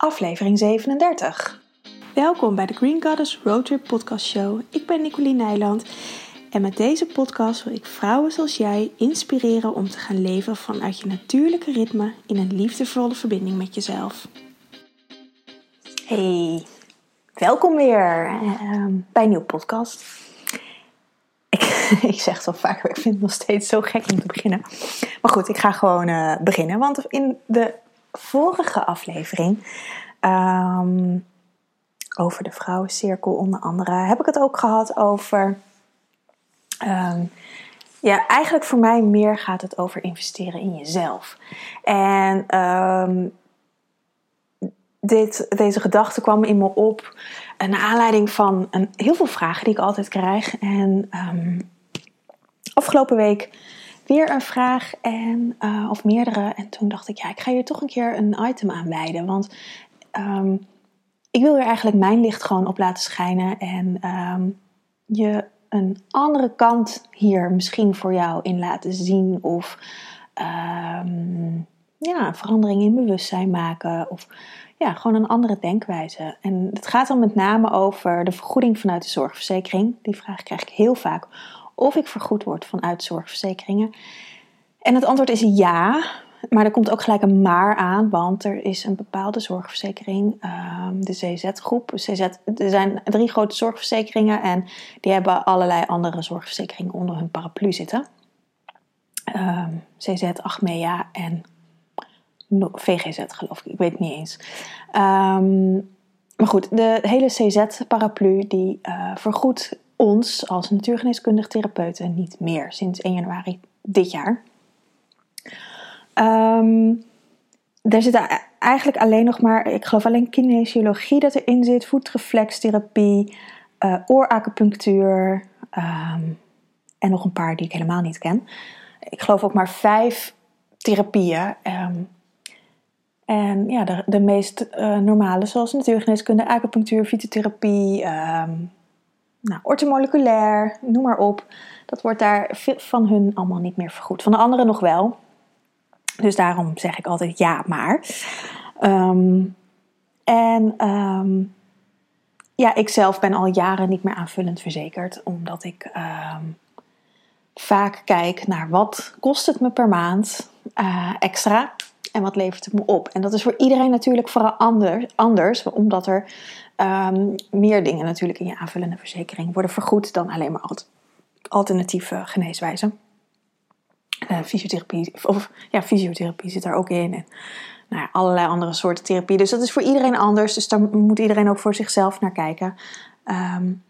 aflevering 37. Welkom bij de Green Goddess Roadtrip Podcast Show. Ik ben Nicoline Nijland en met deze podcast wil ik vrouwen zoals jij inspireren om te gaan leven vanuit je natuurlijke ritme in een liefdevolle verbinding met jezelf. Hey, welkom weer uh, bij een nieuwe podcast. Ik, ik zeg het al vaak, ik vind het nog steeds zo gek om te beginnen. Maar goed, ik ga gewoon uh, beginnen. Want in de vorige aflevering ehm, over de vrouwencirkel onder andere heb ik het ook gehad over. ehm, ja, eigenlijk voor mij meer gaat het over investeren in jezelf. En ehm, dit, deze gedachte kwam in me op naar aanleiding van een, heel veel vragen die ik altijd krijg. En afgelopen week weer een vraag en, eh, of meerdere. En toen dacht ik, ja, ik ga hier toch een keer een item aan wijden. Want ehm, ik wil er eigenlijk mijn licht gewoon op laten schijnen. En ehm, je een andere kant hier misschien voor jou in laten zien. Of ehm, ja, verandering in bewustzijn maken. Of ja, gewoon een andere denkwijze. En het gaat dan met name over de vergoeding vanuit de zorgverzekering. Die vraag krijg ik heel vaak. Of ik vergoed word vanuit zorgverzekeringen. En het antwoord is ja. Maar er komt ook gelijk een maar aan, want er is een bepaalde zorgverzekering, um, de CZ-groep. CZ, er zijn drie grote zorgverzekeringen en die hebben allerlei andere zorgverzekeringen onder hun paraplu zitten. Um, CZ, Achmea en VGZ geloof ik, ik weet het niet eens. Um, maar goed, de hele CZ-paraplu die uh, vergoedt ons als natuurgeneeskundig therapeuten niet meer sinds 1 januari dit jaar. Um, er zit eigenlijk alleen nog maar, ik geloof alleen kinesiologie dat erin zit, voetreflextherapie, uh, ooracupunctuur um, en nog een paar die ik helemaal niet ken. Ik geloof ook maar vijf therapieën. Um, en ja, de, de meest uh, normale, zoals natuurgeneeskunde, acupunctuur, fytotherapie, nou, ortomoleculair, noem maar op. Dat wordt daar van hun allemaal niet meer vergoed. Van de anderen nog wel. Dus daarom zeg ik altijd ja, maar. Um, en um, ja, ik zelf ben al jaren niet meer aanvullend verzekerd, omdat ik um, vaak kijk naar wat kost het me per maand uh, extra en wat levert het me op. En dat is voor iedereen natuurlijk vooral anders, anders omdat er meer dingen natuurlijk in je aanvullende verzekering worden vergoed dan alleen maar alternatieve geneeswijzen uh, fysiotherapie, of ja, fysiotherapie zit daar ook in. En nou ja, allerlei andere soorten therapie. Dus dat is voor iedereen anders. Dus daar moet iedereen ook voor zichzelf naar kijken. Um,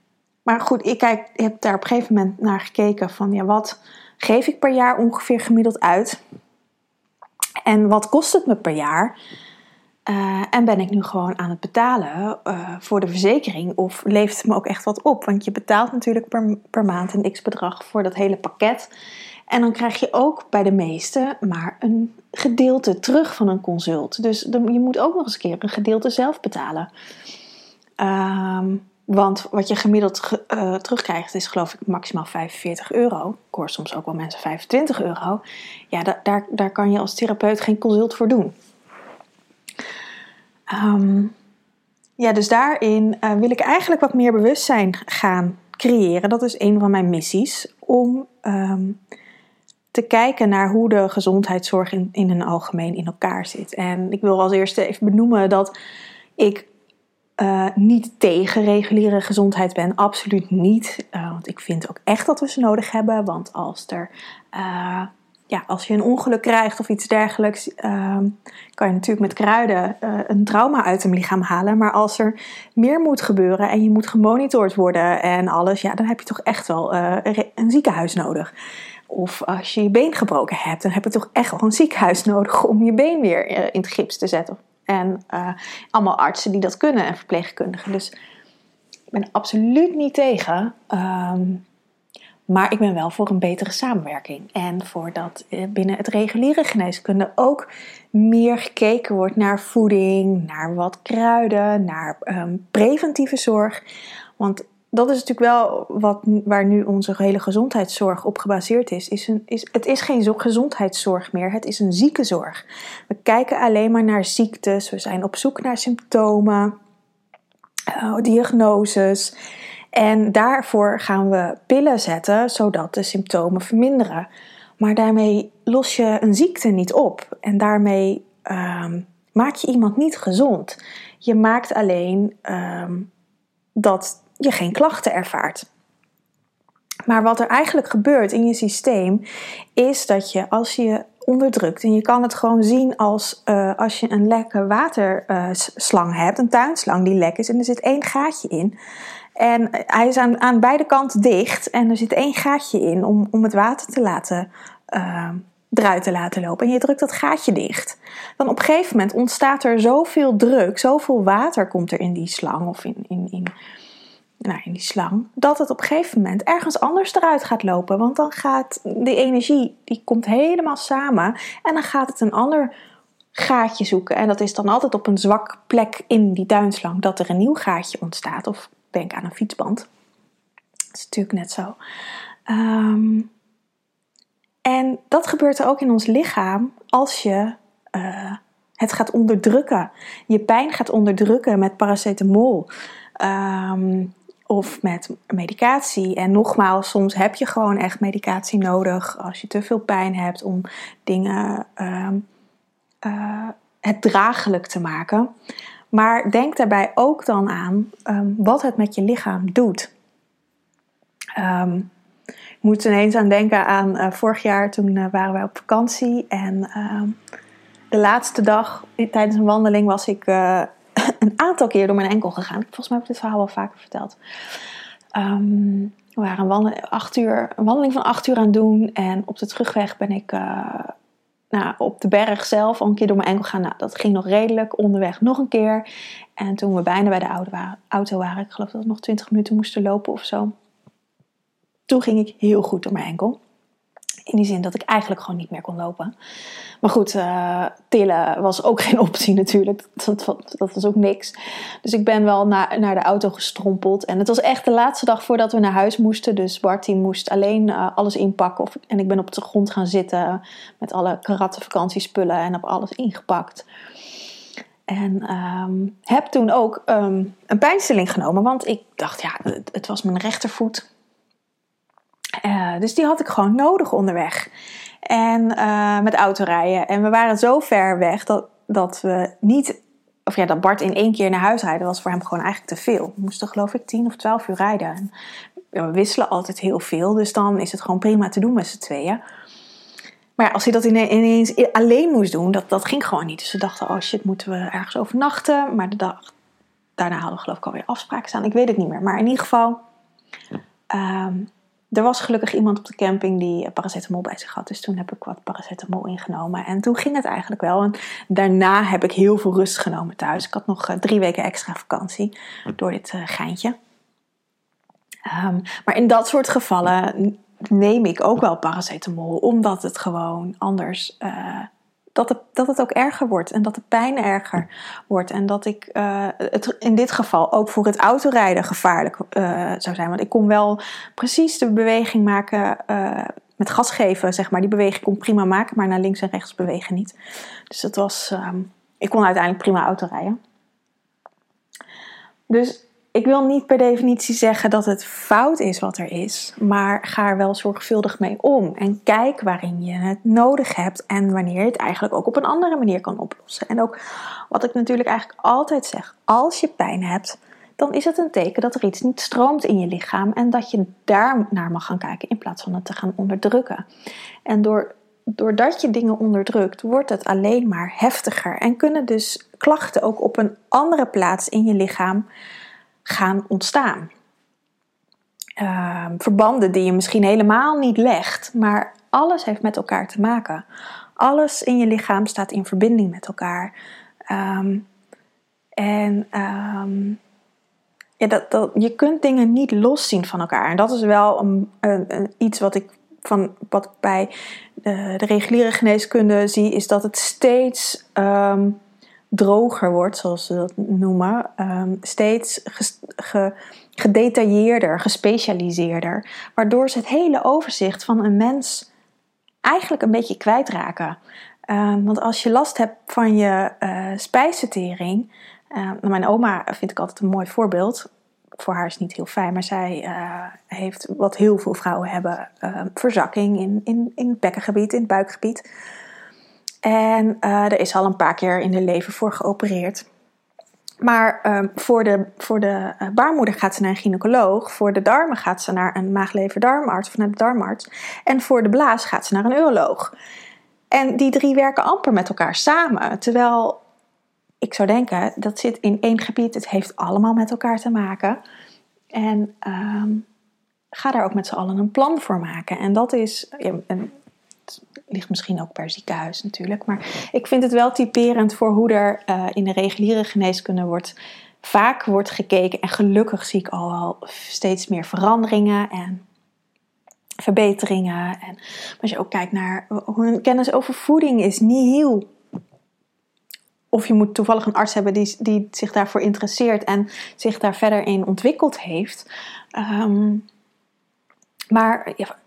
maar goed, ik, kijk, heb daar op een gegeven moment naar gekeken van ja, wat geef ik per jaar ongeveer gemiddeld uit? En wat kost het me per jaar? Uh, en ben ik nu gewoon aan het betalen uh, voor de verzekering? Of levert het me ook echt wat op? Want je betaalt natuurlijk per, per maand een x bedrag voor dat hele pakket. En dan krijg je ook bij de meeste maar een gedeelte terug van een consult. Dus je moet ook nog eens een keer een gedeelte zelf betalen. Um, want wat je gemiddeld uh, terugkrijgt is geloof ik maximaal 45 euro. Ik hoor soms ook wel mensen 25 euro. Ja, da daar, daar kan je als therapeut geen consult voor doen. Um, ja, dus daarin uh, wil ik eigenlijk wat meer bewustzijn gaan creëren. Dat is een van mijn missies. Om um, te kijken naar hoe de gezondheidszorg in, in een algemeen in elkaar zit. En ik wil als eerste even benoemen dat ik uh, niet tegen reguliere gezondheid ben. Absoluut niet. Uh, want ik vind ook echt dat we ze nodig hebben. Want als er. Ja, als je een ongeluk krijgt of iets dergelijks, ehm, kan je natuurlijk met kruiden een trauma uit een lichaam halen. Maar als er meer moet gebeuren en je moet gemonitord worden en alles, ja, dan heb je toch echt wel een ziekenhuis nodig. Of als je je been gebroken hebt, dan heb je toch echt wel een ziekenhuis nodig om je been weer eh, in het gips te zetten. En allemaal artsen die dat kunnen en verpleegkundigen. Dus ik ben absoluut niet tegen. Um, maar ik ben wel voor een betere samenwerking. En voor dat eh, binnen het reguliere geneeskunde ook meer gekeken wordt naar voeding, naar wat kruiden, naar um, preventieve zorg. Want dat is natuurlijk wel wat, waar nu onze hele gezondheidszorg op gebaseerd is. is, een, is het is geen gezondheidszorg meer, het is een ziekenzorg. We kijken alleen maar naar ziektes, we zijn op zoek naar symptomen, uh, diagnoses. En daarvoor gaan we pillen zetten zodat de symptomen verminderen. Maar daarmee los je een ziekte niet op. En daarmee um, maak je iemand niet gezond. Je maakt alleen um, dat je geen klachten ervaart. Maar wat er eigenlijk gebeurt in je systeem is dat je als je onderdrukt en je kan het gewoon zien als uh, als je een lekke waterslang hebt, een tuinslang die lek is en er zit één gaatje in. En hij is aan, aan beide kanten dicht en er zit één gaatje in om, om het water te laten uh, eruit te laten lopen. En je drukt dat gaatje dicht. Dan op een gegeven moment ontstaat er zoveel druk, zoveel water komt er in die slang of in, in, in nou, die slang, dat het op een gegeven moment ergens anders eruit gaat lopen. Want dan gaat die energie, die komt helemaal samen en dan gaat het een ander gaatje zoeken. En dat is dan altijd op een zwak plek in die tuinslang dat er een nieuw gaatje ontstaat. Of denk aan een fietsband. Dat is natuurlijk net zo. Um, en dat gebeurt er ook in ons lichaam als je uh, het gaat onderdrukken. Je pijn gaat onderdrukken met paracetamol. Um, of met medicatie. En nogmaals, soms heb je gewoon echt medicatie nodig als je te veel pijn hebt om dingen uh, uh, het draaglijk te maken. Maar denk daarbij ook dan aan um, wat het met je lichaam doet. Um, ik moet ineens aan denken aan uh, vorig jaar, toen uh, waren wij op vakantie. En de laatste dag tijdens een wandeling was ik een aantal keer door mijn enkel gegaan. Volgens mij heb ik dit verhaal wel vaker verteld. We waren een, uur, een wandeling van acht uur aan het doen. En op de terugweg ben ik nou, op de berg zelf al een keer door mijn enkel gegaan. Nou, dat ging nog redelijk. Onderweg nog een keer. En toen we bijna bij de auto waren ik geloof dat we nog 20 minuten moesten lopen of zo. Toen ging ik heel goed door mijn enkel. In die zin dat ik eigenlijk gewoon niet meer kon lopen. Maar goed, uh, tillen was ook geen optie natuurlijk. Dat, dat, was ook niks. Dus ik ben wel naar, de auto gestrompeld. En het was echt de laatste dag voordat we naar huis moesten. Dus Bart moest alleen uh, alles inpakken. Of, en ik ben op de grond gaan zitten met alle karatte vakantiespullen en heb alles ingepakt. En um, heb toen ook um, een pijnstilling genomen. Want ik dacht, ja, het was mijn rechtervoet. Uh, dus die had ik gewoon nodig onderweg. En uh, met autorijden. En we waren zo ver weg dat, dat we niet. Of ja, dat Bart in één keer naar huis rijden was voor hem gewoon eigenlijk te veel. We moesten geloof ik 10 of 12 uur rijden. En we wisselen altijd heel veel. Dus dan is het gewoon prima te doen met z'n tweeën. Maar als hij dat ineens alleen moest doen, dat, dat ging gewoon niet. Dus we dachten, oh shit, moeten we ergens overnachten. Maar de dag daarna hadden we geloof ik alweer afspraken staan. Ik weet het niet meer. Maar in ieder geval, um, er was gelukkig iemand op de camping die paracetamol bij zich had. Dus toen heb ik wat paracetamol ingenomen. En toen ging het eigenlijk wel. En daarna heb ik heel veel rust genomen thuis. Ik had nog eh, drie weken extra vakantie door dit uh, geintje. Um, maar in dat soort gevallen neem ik ook wel paracetamol. Omdat het gewoon anders... Uh, dat, het, dat het ook erger wordt en dat de pijn erger wordt. En dat ik uh, het in dit geval ook voor het autorijden gevaarlijk uh, zou zijn. Want ik kon wel precies de beweging maken uh, met gas geven, zeg maar. Die beweging kon prima maken, maar naar links en rechts bewegen niet. Dus dat was. Um, ik kon uiteindelijk prima autorijden. Dus ik wil niet per definitie zeggen dat het fout is wat er is, maar ga er wel zorgvuldig mee om en kijk waarin je het nodig hebt en wanneer je het eigenlijk ook op een andere manier kan oplossen. En ook wat ik natuurlijk eigenlijk altijd zeg, als je pijn hebt, dan is het een teken dat er iets niet stroomt in je lichaam en dat je daar naar mag gaan kijken in plaats van het te gaan onderdrukken. En door, doordat je dingen onderdrukt, wordt het alleen maar heftiger en kunnen dus klachten ook op een andere plaats in je lichaam gaan ontstaan. Uh, verbanden die je misschien helemaal niet legt, maar alles heeft met elkaar te maken. Alles in je lichaam staat in verbinding met elkaar. Um, en um, ja, dat, dat, je kunt dingen niet loszien van elkaar. En dat is wel een, een, iets wat ik van wat bij de, de, reguliere geneeskunde zie, is dat het steeds droger wordt, zoals ze dat noemen. Um, steeds ge, gedetailleerder, gespecialiseerder. Waardoor ze het hele overzicht van een mens eigenlijk een beetje kwijtraken. Um, want als je last hebt van je uh, spijsvertering. Uh, mijn oma vind ik altijd een mooi voorbeeld. Voor haar is het niet heel fijn, maar zij uh, heeft wat heel veel vrouwen hebben: verzakking in, in, in het bekkengebied, in het buikgebied. En er is al een paar keer in de leven voor geopereerd. Maar uh, voor de, voor de uh, baarmoeder gaat ze naar een gynaecoloog. Voor de darmen gaat ze naar een maag-lever-darmarts of naar de darmarts. En voor de blaas gaat ze naar een uroloog. En die drie werken amper met elkaar samen. Terwijl ik zou denken, dat zit in één gebied. Het heeft allemaal met elkaar te maken. En um, ga daar ook met z'n allen een plan voor maken. En dat is, ligt misschien ook per ziekenhuis natuurlijk. Maar ik vind het wel typerend voor hoe er uh, in de reguliere geneeskunde wordt vaak wordt gekeken. En gelukkig zie ik al wel steeds meer veranderingen en verbeteringen. En als je ook kijkt naar hoe een kennis over voeding is, niet heel. Of je moet toevallig een arts hebben die, die zich daarvoor interesseert en zich daar verder in ontwikkeld heeft. Um, maar ja,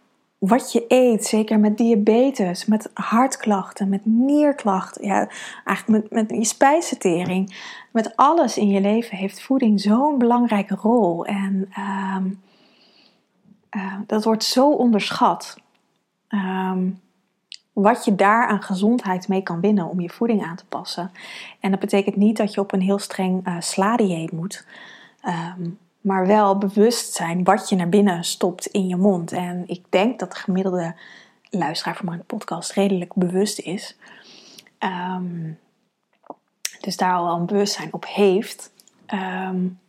wat je eet, zeker met diabetes, met hartklachten, met nierklachten, ja, eigenlijk met, met je spijsvertering, met alles in je leven heeft voeding zo'n belangrijke rol. En um, uh, dat wordt zo onderschat. Um, wat je daar aan gezondheid mee kan winnen om je voeding aan te passen. En dat betekent niet dat je op een heel streng uh, sla-dieet moet. Um, maar wel bewust zijn wat je naar binnen stopt in je mond. En ik denk dat de gemiddelde luisteraar van mijn podcast redelijk bewust is. Um, dus daar al een bewustzijn op heeft. Um,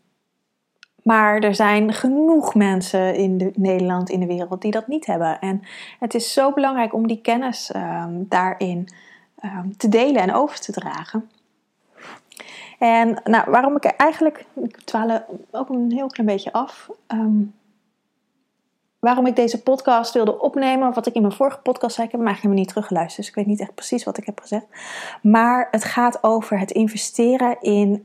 maar er zijn genoeg mensen in de, Nederland, in de wereld, die dat niet hebben. En het is zo belangrijk om die kennis um, daarin te delen en over te dragen. En nou, waarom ik eigenlijk, ik dwaal ook een heel klein beetje af. Um, waarom ik deze podcast wilde opnemen, wat ik in mijn vorige podcast zei, ik heb hem eigenlijk niet teruggeluisterd, dus ik weet niet echt precies wat ik heb gezegd. Maar het gaat over het investeren in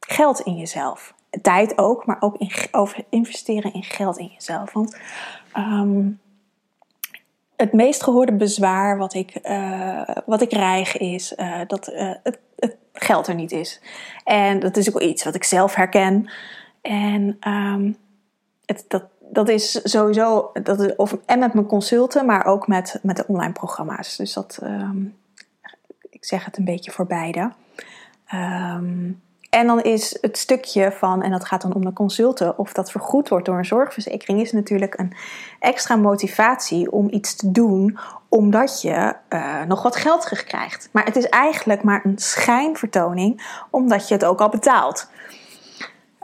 geld in jezelf tijd ook, maar ook in, over investeren in geld in jezelf. Want um, het meest gehoorde bezwaar wat ik, uh, wat ik krijg is uh, dat uh, het, het, geld er niet is. En dat is ook iets wat ik zelf herken. En um, het, dat, dat is sowieso, dat is, of, en met mijn consulten, maar ook met, met de online programma's. Dus dat, um, ik zeg het een beetje voor beide. Um, en dan is het stukje van, en dat gaat dan om de consulten, of dat vergoed wordt door een zorgverzekering, is natuurlijk een extra motivatie om iets te doen, omdat je uh, nog wat geld terugkrijgt. Maar het is eigenlijk maar een schijnvertoning, omdat je het ook al betaalt.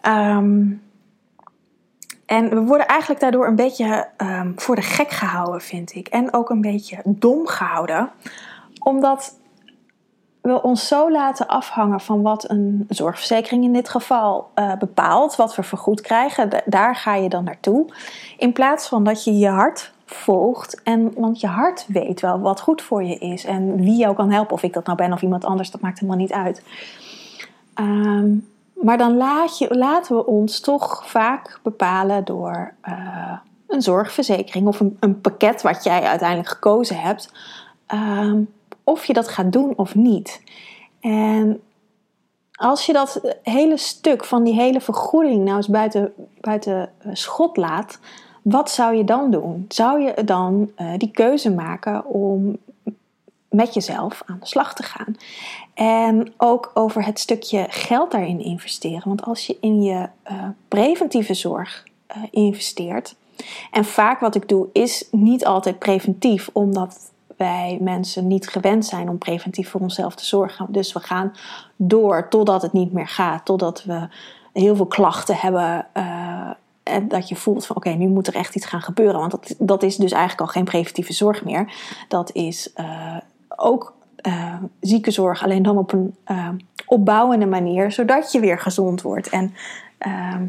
Um, en we worden eigenlijk daardoor een beetje um, voor de gek gehouden, vind ik. En ook een beetje dom gehouden. Omdat we ons zo laten afhangen van wat een zorgverzekering in dit geval uh, bepaalt, wat we vergoed krijgen, daar ga je dan naartoe. In plaats van dat je je hart volgt, en, want je hart weet wel wat goed voor je is en wie jou kan helpen, of ik dat nou ben of iemand anders, dat maakt helemaal niet uit. Um, maar dan laat je, laten we ons toch vaak bepalen door uh, een zorgverzekering of een, een, pakket wat jij uiteindelijk gekozen hebt. Um, of je dat gaat doen of niet. En als je dat hele stuk van die hele vergoeding nou eens buiten, buiten eh, schot laat, wat zou je dan doen? Zou je dan uh, die keuze maken om met jezelf aan de slag te gaan? En ook over het stukje geld daarin investeren. Want als je in je uh, preventieve zorg investeert, en vaak wat ik doe is niet altijd preventief, omdat wij mensen niet gewend zijn om preventief voor onszelf te zorgen. Dus we gaan door totdat het niet meer gaat, totdat we heel veel klachten hebben. Uh, en dat je voelt van oké, nu moet er echt iets gaan gebeuren. Want dat, dat is dus eigenlijk al geen preventieve zorg meer. Dat is uh, ook uh, ziekenzorg, alleen dan op een opbouwende manier, zodat je weer gezond wordt. En ehm,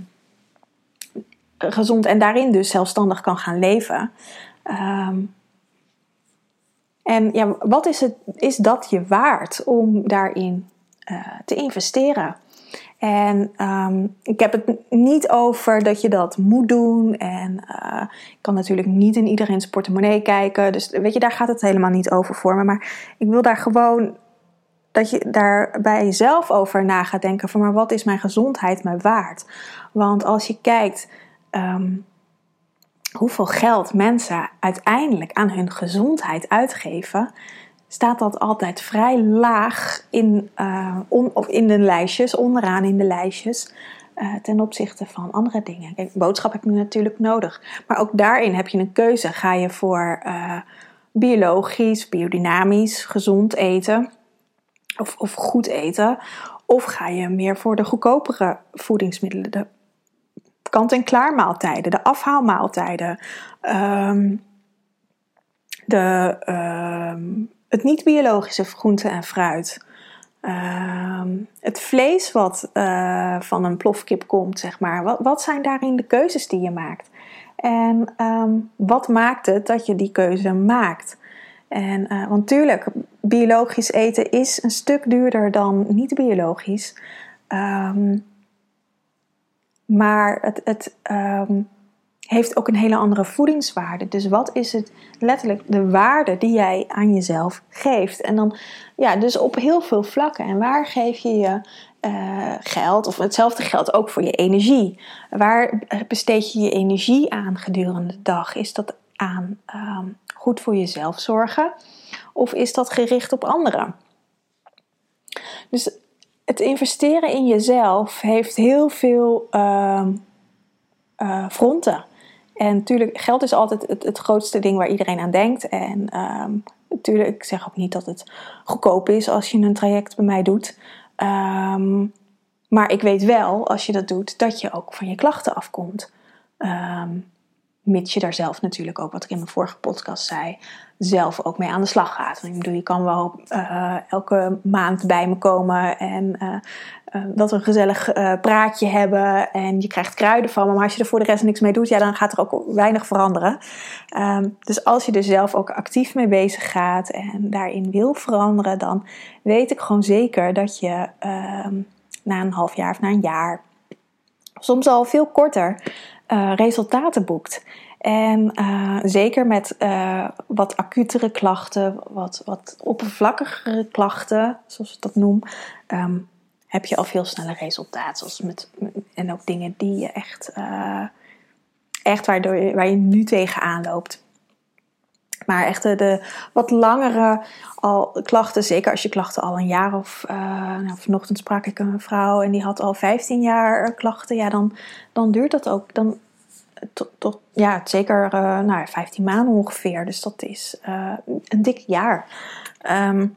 gezond en daarin dus zelfstandig kan gaan leven. Um, en ja, wat is, het, is dat je waard om daarin uh, te investeren? En ehm, ik heb het niet over dat je dat moet doen. En uh, ik kan natuurlijk niet in iedereen's portemonnee kijken. Dus weet je, daar gaat het helemaal niet over voor me. Maar ik wil daar gewoon dat je daar bij jezelf over na gaat denken: van maar wat is mijn gezondheid mij waard? Want als je kijkt ehm, hoeveel geld mensen uiteindelijk aan hun gezondheid uitgeven, staat dat altijd vrij laag in, uh, of in de lijstjes, onderaan in de lijstjes. Uh, ten opzichte van andere dingen. Kijk, boodschap heb je natuurlijk nodig. Maar ook daarin heb je een keuze. Ga je voor uh, biologisch, biodynamisch, gezond eten? Of, of goed eten? Of ga je meer voor de goedkopere voedingsmiddelen? De kant-en-klaar maaltijden, de afhaalmaaltijden. Um, de, uh, het niet-biologische groente en fruit. Uh, het vlees wat uh, van een plofkip komt, zeg maar. Wat, wat, zijn daarin de keuzes die je maakt? En wat maakt het dat je die keuze maakt? En, uh, want tuurlijk, biologisch eten is een stuk duurder dan niet-biologisch. Maar het, het um, heeft ook een hele andere voedingswaarde. Dus wat is het letterlijk de waarde die jij aan jezelf geeft? En dan, ja, dus op heel veel vlakken. En waar geef je je uh, geld? Of hetzelfde geldt ook voor je energie. Waar besteed je je energie aan gedurende de dag? Is dat aan um, goed voor jezelf zorgen? Of is dat gericht op anderen? Dus het investeren in jezelf heeft heel veel uh, uh, fronten. En natuurlijk, geld is altijd het, het, grootste ding waar iedereen aan denkt. En um, natuurlijk, ik zeg ook niet dat het goedkoop is als je een traject bij mij doet. Um, maar ik weet wel, als je dat doet, dat je ook van je klachten afkomt. Um, mits je daar zelf natuurlijk ook, wat ik in mijn vorige podcast zei, zelf ook mee aan de slag gaat. Ik bedoel, je kan wel uh, elke maand bij me komen en uh, dat we een gezellig praatje hebben en je krijgt kruiden van me. Maar als je er voor de rest niks mee doet, ja, dan gaat er ook weinig veranderen. Um, dus als je er zelf ook actief mee bezig gaat en daarin wil veranderen, dan weet ik gewoon zeker dat je um, na een half jaar of na een jaar, soms al veel korter, resultaten boekt. En uh, zeker met uh, wat acutere klachten, wat, wat oppervlakkigere klachten, zoals ik dat noem, um, heb je al veel sneller resultaten. Zoals met, en ook dingen die je echt, uh, echt waardoor je, waar je nu tegenaan loopt. Maar echt de, de, wat langere al klachten, zeker als je klachten al een jaar of... nou, vanochtend sprak ik een vrouw en die had al 15 jaar klachten. Ja, dan, dan duurt dat ook. Dan, tot, ja, zeker uh, nou, 15 maanden ongeveer. Dus dat is uh, een dik jaar. Um,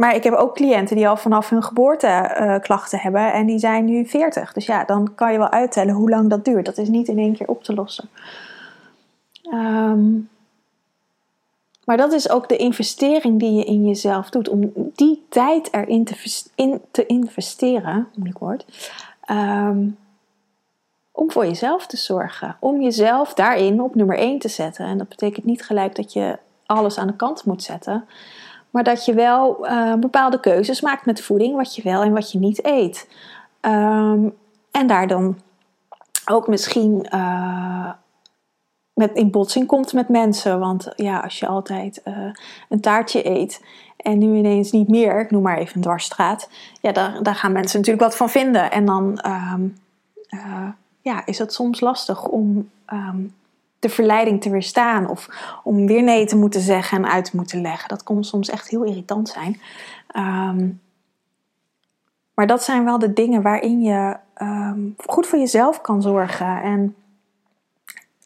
maar ik heb ook cliënten die al vanaf hun geboorte uh, klachten hebben en die zijn nu 40. Dus ja, dan kan je wel uittellen hoe lang dat duurt. Dat is niet in één keer op te lossen. Um, maar dat is ook de investering die je in jezelf doet. Om die tijd erin te, in te investeren, moeilijk woord. Um, om voor jezelf te zorgen. Om jezelf daarin op nummer 1 te zetten. En dat betekent niet gelijk dat je alles aan de kant moet zetten. Maar dat je wel uh, bepaalde keuzes maakt met voeding, wat je wel en wat je niet eet. Um, en daar dan ook misschien uh, met in botsing komt met mensen. Want ja, als je altijd uh, een taartje eet en nu ineens niet meer, ik noem maar even een dwarsstraat, ja, daar, daar gaan mensen natuurlijk wat van vinden. En dan um, ja, is het soms lastig om um, de verleiding te weerstaan. Of om weer nee te moeten zeggen en uit te moeten leggen. Dat kon soms echt heel irritant zijn. Um, maar dat zijn wel de dingen waarin je um, goed voor jezelf kan zorgen. En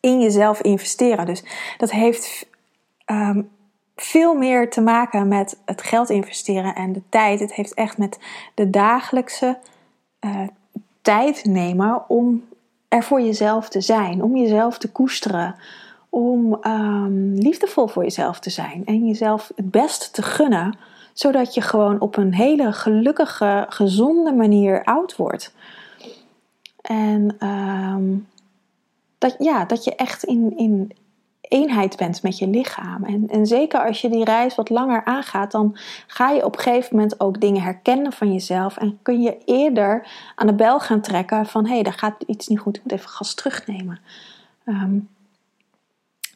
in jezelf investeren. Dus dat heeft veel meer te maken met het geld investeren en de tijd. Het heeft echt met de dagelijkse uh, tijd nemen om er voor jezelf te zijn, om jezelf te koesteren, om um, liefdevol voor jezelf te zijn en jezelf het beste te gunnen, zodat je gewoon op een hele gelukkige, gezonde manier oud wordt. En um, dat, ja, dat je echt in, in, eenheid bent met je lichaam. En, en zeker als je die reis wat langer aangaat, dan ga je op een gegeven moment ook dingen herkennen van jezelf. En kun je eerder aan de bel gaan trekken van hé, hey, daar gaat iets niet goed, ik moet even gas terugnemen. Ehm,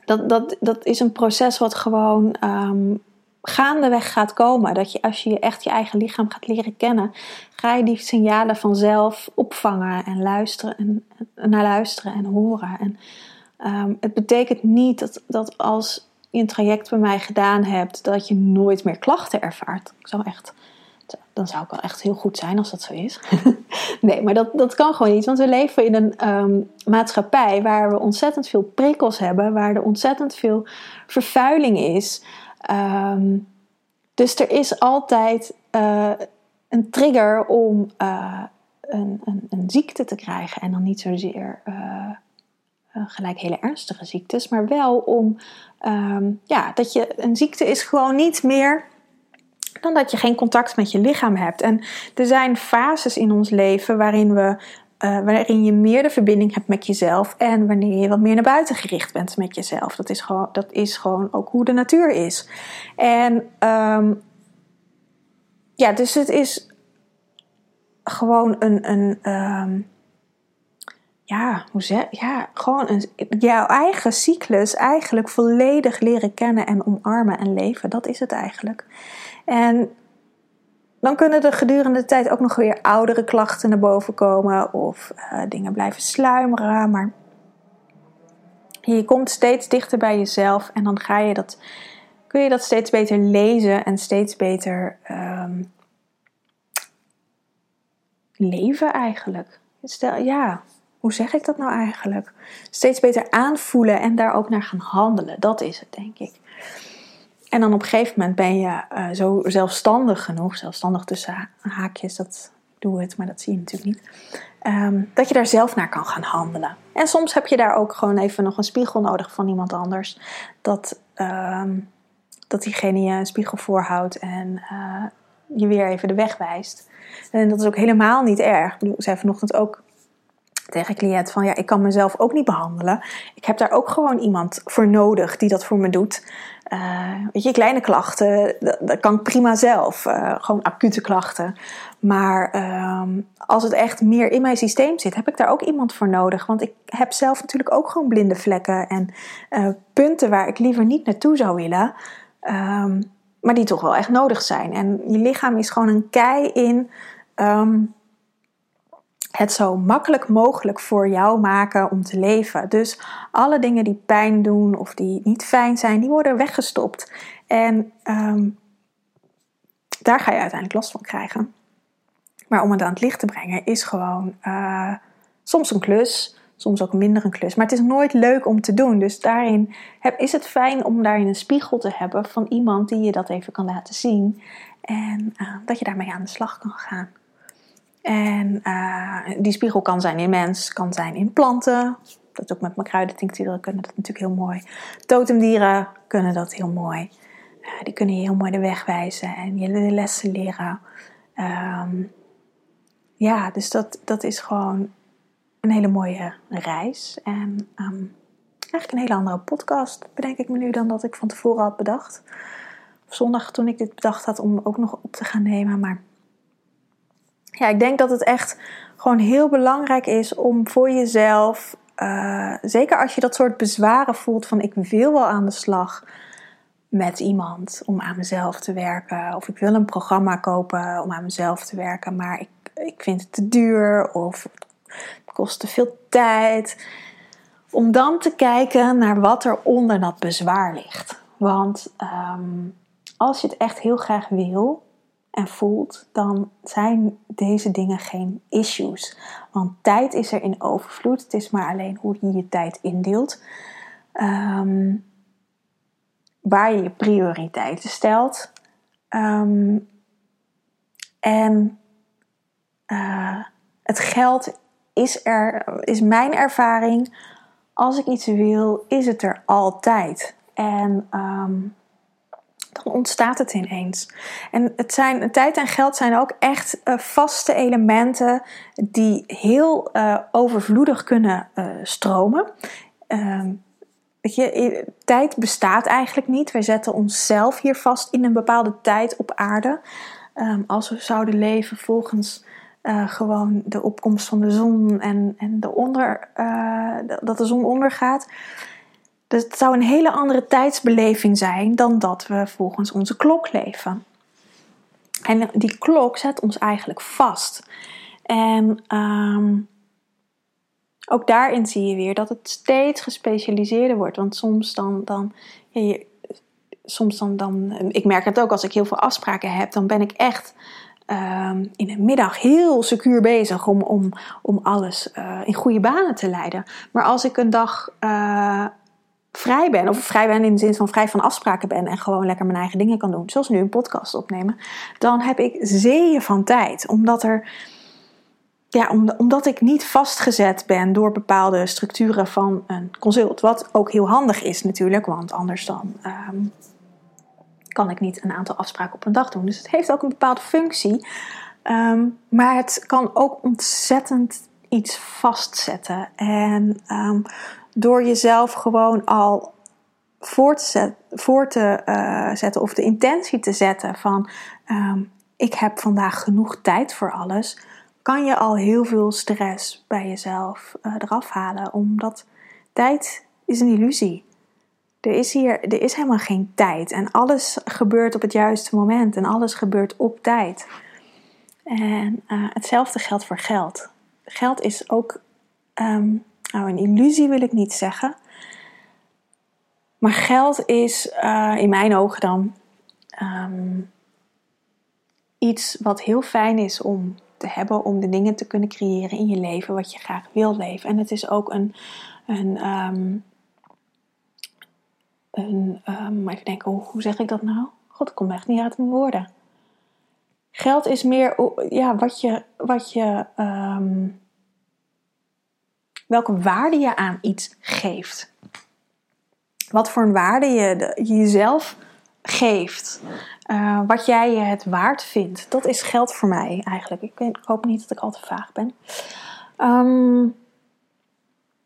dat, dat, dat is een proces wat gewoon um, gaandeweg gaat komen. Dat je als je echt je eigen lichaam gaat leren kennen, ga je die signalen vanzelf opvangen en luisteren en, naar luisteren en horen. En um, het betekent niet dat, dat als je een traject bij mij gedaan hebt, dat je nooit meer klachten ervaart. Ik zou echt, dan zou ik wel echt heel goed zijn als dat zo is. nee, maar dat, dat kan gewoon niet. Want we leven in een um, maatschappij waar we ontzettend veel prikkels hebben, waar er ontzettend veel vervuiling is. Um, dus er is altijd uh, een trigger om uh, een, een, een, ziekte te krijgen. En dan niet zozeer uh, gelijk hele ernstige ziektes, maar wel om um, ja, dat je een ziekte is gewoon niet meer dan dat je geen contact met je lichaam hebt. En er zijn fases in ons leven waarin we uh, waarin je meer de verbinding hebt met jezelf en wanneer je wat meer naar buiten gericht bent met jezelf. Dat is gewoon, dat is gewoon ook hoe de natuur is. En um, ja, dus het is gewoon een, een um, ja, hoe zeg ja, gewoon een, jouw eigen cyclus eigenlijk volledig leren kennen en omarmen en leven. Dat is het eigenlijk. En dan kunnen er gedurende de tijd ook nog weer oudere klachten naar boven komen of uh, dingen blijven sluimeren. Maar je komt steeds dichter bij jezelf en dan ga je dat, kun je dat steeds beter lezen en steeds beter um, leven eigenlijk. Stel, ja, hoe zeg ik dat nou eigenlijk? Steeds beter aanvoelen en daar ook naar gaan handelen. Dat is het, denk ik. En dan op een gegeven moment ben je uh, zo zelfstandig genoeg, zelfstandig tussen haakjes, dat doe het, maar dat zie je natuurlijk niet. Um, dat je daar zelf naar kan gaan handelen. En soms heb je daar ook gewoon even nog een spiegel nodig van iemand anders. Dat, um, dat diegene je een spiegel voorhoudt en uh, je weer even de weg wijst. En dat is ook helemaal niet erg. Ik zei vanochtend ook tegen cliënt van ja, ik kan mezelf ook niet behandelen. Ik heb daar ook gewoon iemand voor nodig die dat voor me doet. Uh, weet je, kleine klachten, dat, kan ik prima zelf. Uh, gewoon acute klachten. Maar um, als het echt meer in mijn systeem zit, heb ik daar ook iemand voor nodig. Want ik heb zelf natuurlijk ook gewoon blinde vlekken en uh, punten waar ik liever niet naartoe zou willen. Um, maar die toch wel echt nodig zijn. En je lichaam is gewoon een kei in. Um, het zo makkelijk mogelijk voor jou maken om te leven. Dus alle dingen die pijn doen of die niet fijn zijn, die worden weggestopt. En um, daar ga je uiteindelijk last van krijgen. Maar om het aan het licht te brengen is gewoon uh, soms een klus, soms ook minder een klus. Maar het is nooit leuk om te doen. Dus daarin heb, is het fijn om daarin een spiegel te hebben van iemand die je dat even kan laten zien. En uh, dat je daarmee aan de slag kan gaan. En uh, die spiegel kan zijn in mens, kan zijn in planten. Dat ook met mijn kruidentincturen kunnen dat natuurlijk heel mooi. Totemdieren kunnen dat heel mooi. Uh, die kunnen je heel mooi de weg wijzen en je de lessen leren. Um, ja, dus dat, dat is gewoon een hele mooie reis. En um, eigenlijk een hele andere podcast, bedenk ik me nu, dan dat ik van tevoren had bedacht. Zondag toen ik dit bedacht had om ook nog op te gaan nemen. Maar ja, ik denk dat het echt gewoon heel belangrijk is om voor jezelf, uh, zeker als je dat soort bezwaren voelt van ik wil wel aan de slag met iemand om aan mezelf te werken, of ik wil een programma kopen om aan mezelf te werken, maar ik, ik vind het te duur of het kost te veel tijd. Om dan te kijken naar wat er onder dat bezwaar ligt. Want um, als je het echt heel graag wil, en voelt, dan zijn deze dingen geen issues. Want tijd is er in overvloed. Het is maar alleen hoe je je tijd indeelt. Um, waar je je prioriteiten stelt. Um, en uh, het geld is er, is mijn ervaring. Als ik iets wil, is het er altijd. En dan ontstaat het ineens. En het zijn, tijd en geld zijn ook echt uh, vaste elementen die heel uh, overvloedig kunnen uh, stromen. Ehm, weet je, tijd bestaat eigenlijk niet. Wij zetten onszelf hier vast in een bepaalde tijd op aarde. Ehm, als we zouden leven volgens gewoon de opkomst van de zon en, en de onder, dat de zon ondergaat. Dus het zou een hele andere tijdsbeleving zijn dan dat we volgens onze klok leven. En die klok zet ons eigenlijk vast. En um, ook daarin zie je weer dat het steeds gespecialiseerder wordt. Want soms dan, dan je, soms dan, dan, ik merk het ook als ik heel veel afspraken heb, dan ben ik echt um, in de middag heel secuur bezig om, om, om alles uh, in goede banen te leiden. Maar als ik een dag uh, vrij ben, of vrij ben in de zin van vrij van afspraken ben en gewoon lekker mijn eigen dingen kan doen, zoals nu een podcast opnemen, dan heb ik zeeën van tijd. Omdat er ja, omdat ik niet vastgezet ben door bepaalde structuren van een consult. Wat ook heel handig is natuurlijk, want anders dan um, kan ik niet een aantal afspraken op een dag doen. Dus het heeft ook een bepaalde functie. Um, maar het kan ook ontzettend iets vastzetten. En um, door jezelf gewoon al voor te, te uh, zetten of de intentie te zetten van ik heb vandaag genoeg tijd voor alles kan je al heel veel stress bij jezelf uh, eraf halen. Omdat tijd is een illusie. Er is hier er is helemaal geen tijd. En alles gebeurt op het juiste moment. En alles gebeurt op tijd. En uh, hetzelfde geldt voor geld. Geld is ook um, nou, een illusie, wil ik niet zeggen. Maar geld is uh, in mijn ogen dan um, iets wat heel fijn is om te hebben om de dingen te kunnen creëren in je leven wat je graag wil leven. En het is ook een, een, um, een um, even denken, hoe, hoe, zeg ik dat nou? God, ik kom echt niet uit mijn woorden. Geld is meer ja, wat je, wat je welke waarde je aan iets geeft. Wat voor een waarde je jezelf geeft. Uh, wat jij je het waard vindt. Dat is geld voor mij eigenlijk. Ik, hoop niet dat ik al te vaag ben. Um,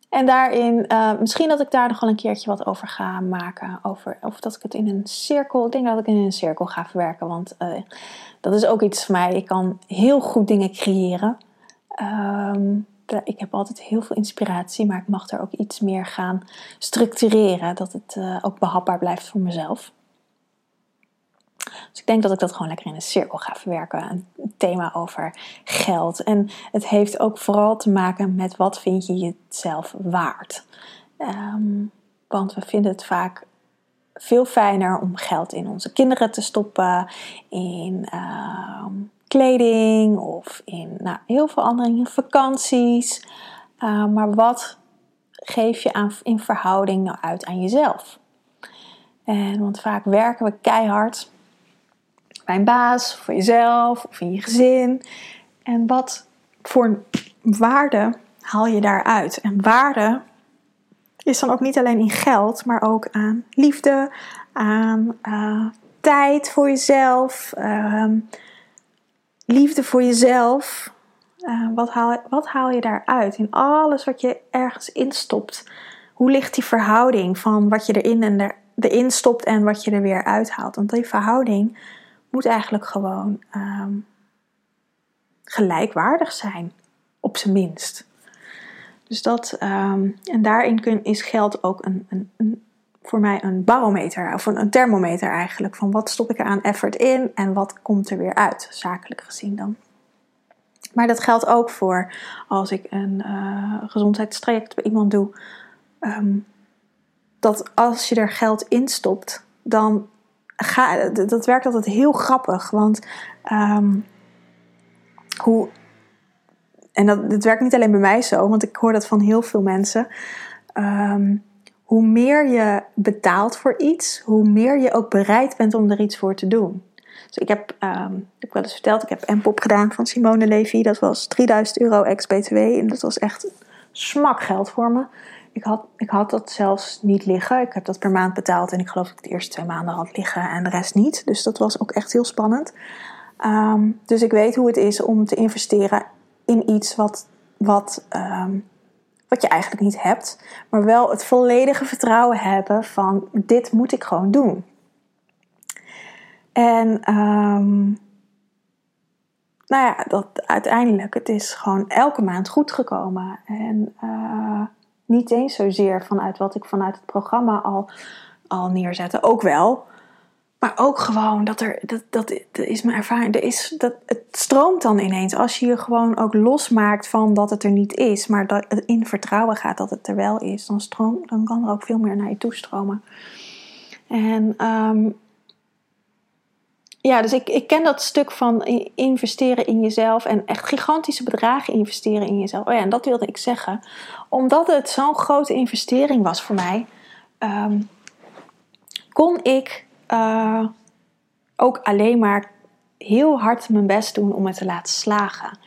en daarin, uh, misschien dat ik daar nog wel een keertje wat over ga maken. Over, of dat ik het in een cirkel, ik denk dat ik in een cirkel ga verwerken. Want uh, dat is ook iets voor mij. Ik kan heel goed dingen creëren. Um, ik heb altijd heel veel inspiratie, maar ik mag er ook iets meer gaan structureren. Dat het uh, ook behapbaar blijft voor mezelf. Dus ik denk dat ik dat gewoon lekker in een cirkel ga verwerken. Een thema over geld. En het heeft ook vooral te maken met wat vind je jezelf waard. Um, want we vinden het vaak veel fijner om geld in onze kinderen te stoppen, in uh, kleding of in nou, heel veel andere dingen, vakanties. Uh, maar wat geef je aan, in verhouding nou uit aan jezelf? En want vaak werken we keihard bij een baas, voor jezelf of in je gezin. En wat voor waarde haal je daaruit? En waarde is dan ook niet alleen in geld, maar ook aan liefde, aan uh, tijd voor jezelf, uh, liefde voor jezelf. Uh, wat, haal, wat haal je daaruit? In alles wat je ergens instopt. Hoe ligt die verhouding van wat je erin en er, erin stopt en wat je er weer uithaalt? Want die verhouding moet eigenlijk gewoon um, gelijkwaardig zijn, op zijn minst. Dus dat, um, en daarin kun, is geld ook een, een, een, voor mij een barometer, of een, thermometer eigenlijk, van wat stop ik er aan effort in en wat komt er weer uit, zakelijk gezien dan. Maar dat geldt ook voor als ik een uh, gezondheidstraject bij iemand doe. Um, dat als je er geld in stopt, dan ga, dat werkt altijd heel grappig. Want um, hoe. En dat, werkt niet alleen bij mij zo, want ik hoor dat van heel veel mensen. Um, hoe meer je betaalt voor iets, hoe meer je ook bereid bent om er iets voor te doen. Dus ik heb, um, ik heb wel eens verteld, ik heb M-pop gedaan van Simone Levy. Dat was 3000 euro ex-BTW en dat was echt smak geld voor me. Ik had, ik had dat zelfs niet liggen. Ik heb dat per maand betaald en ik geloof dat ik de eerste twee maanden had liggen en de rest niet. Dus dat was ook echt heel spannend. Um, dus ik weet hoe het is om te investeren in iets wat, wat um, wat je eigenlijk niet hebt, maar wel het volledige vertrouwen hebben van dit moet ik gewoon doen. En um, nou ja, dat uiteindelijk, het is gewoon elke maand goed gekomen. En uh, niet eens zozeer vanuit wat ik vanuit het programma al, al neerzette, ook wel. Maar ook gewoon dat er, dat, dat, is mijn ervaring, er is, dat, het stroomt dan ineens. Als je je gewoon ook losmaakt van dat het er niet is, maar dat het in vertrouwen gaat dat het er wel is, dan, stroom, dan kan er ook veel meer naar je toe stromen. En um, ja, dus ik, ik ken dat stuk van investeren in jezelf en echt gigantische bedragen investeren in jezelf. Oh ja, en dat wilde ik zeggen. Omdat het zo'n grote investering was voor mij, um, kon ik uh, ook alleen maar heel hard mijn best doen om het te laten slagen.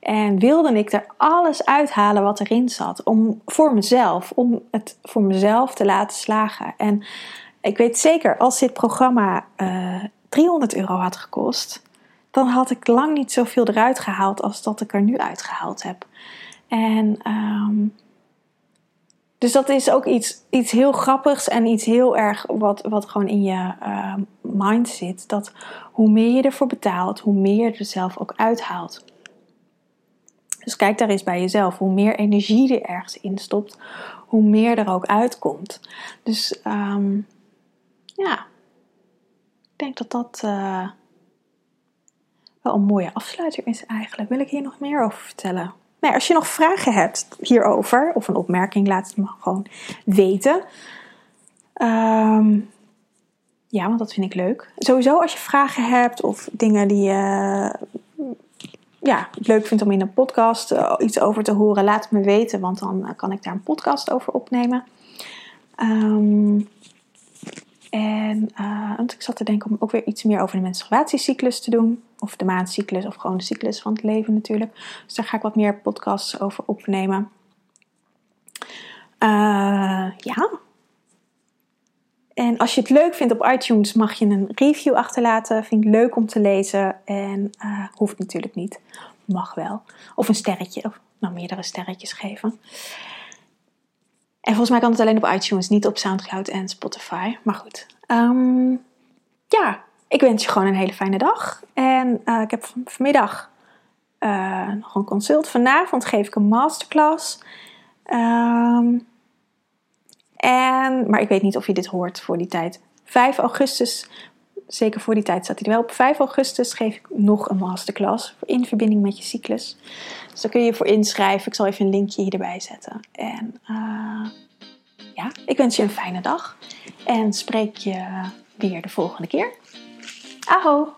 En wilde ik er alles uithalen wat erin zat. Om, voor mezelf. Om het voor mezelf te laten slagen. En ik weet zeker, als dit programma uh, 300 euro had gekost, dan had ik lang niet zoveel eruit gehaald als dat ik er nu uitgehaald heb. En um, dus dat is ook iets, iets heel grappigs en iets heel erg wat, wat gewoon in je uh, mind zit. Dat hoe meer je ervoor betaalt, hoe meer je er zelf ook uithaalt. Dus kijk daar eens bij jezelf. Hoe meer energie er ergens in stopt, hoe meer er ook uitkomt. Dus um, ja, ik denk dat dat uh, wel een mooie afsluiter is eigenlijk. Wil ik hier nog meer over vertellen? Nou, als je nog vragen hebt hierover, of een opmerking, laat het me gewoon weten. Um, ja, want dat vind ik leuk. Sowieso als je vragen hebt of dingen die je ja, leuk vindt om in een podcast uh, iets over te horen, laat het me weten, want dan kan ik daar een podcast over opnemen. Um, en uh, want ik zat te denken om ook weer iets meer over de menstruatiecyclus te doen. Of de maandcyclus, of gewoon de cyclus van het leven natuurlijk. Dus daar ga ik wat meer podcasts over opnemen. Uh, ja. En als je het leuk vindt op iTunes, mag je een review achterlaten. Vind ik leuk om te lezen. En uh, hoeft natuurlijk niet. Mag wel. Of een sterretje, of nou meerdere sterretjes geven. En volgens mij kan het alleen op iTunes, niet op Soundcloud en Spotify. Maar goed. Um, ja, ik wens je gewoon een hele fijne dag. En uh, ik heb vanmiddag uh, nog een consult. Vanavond geef ik een masterclass. Um, en, maar ik weet niet of je dit hoort voor die tijd. 5 augustus, zeker voor die tijd staat hij er wel. Op 5 augustus geef ik nog een masterclass in verbinding met je cyclus. Dus daar kun je je voor inschrijven. Ik zal even een linkje hierbij zetten. En uh, ja, ik wens je een fijne dag. En spreek je weer de volgende keer. Aho!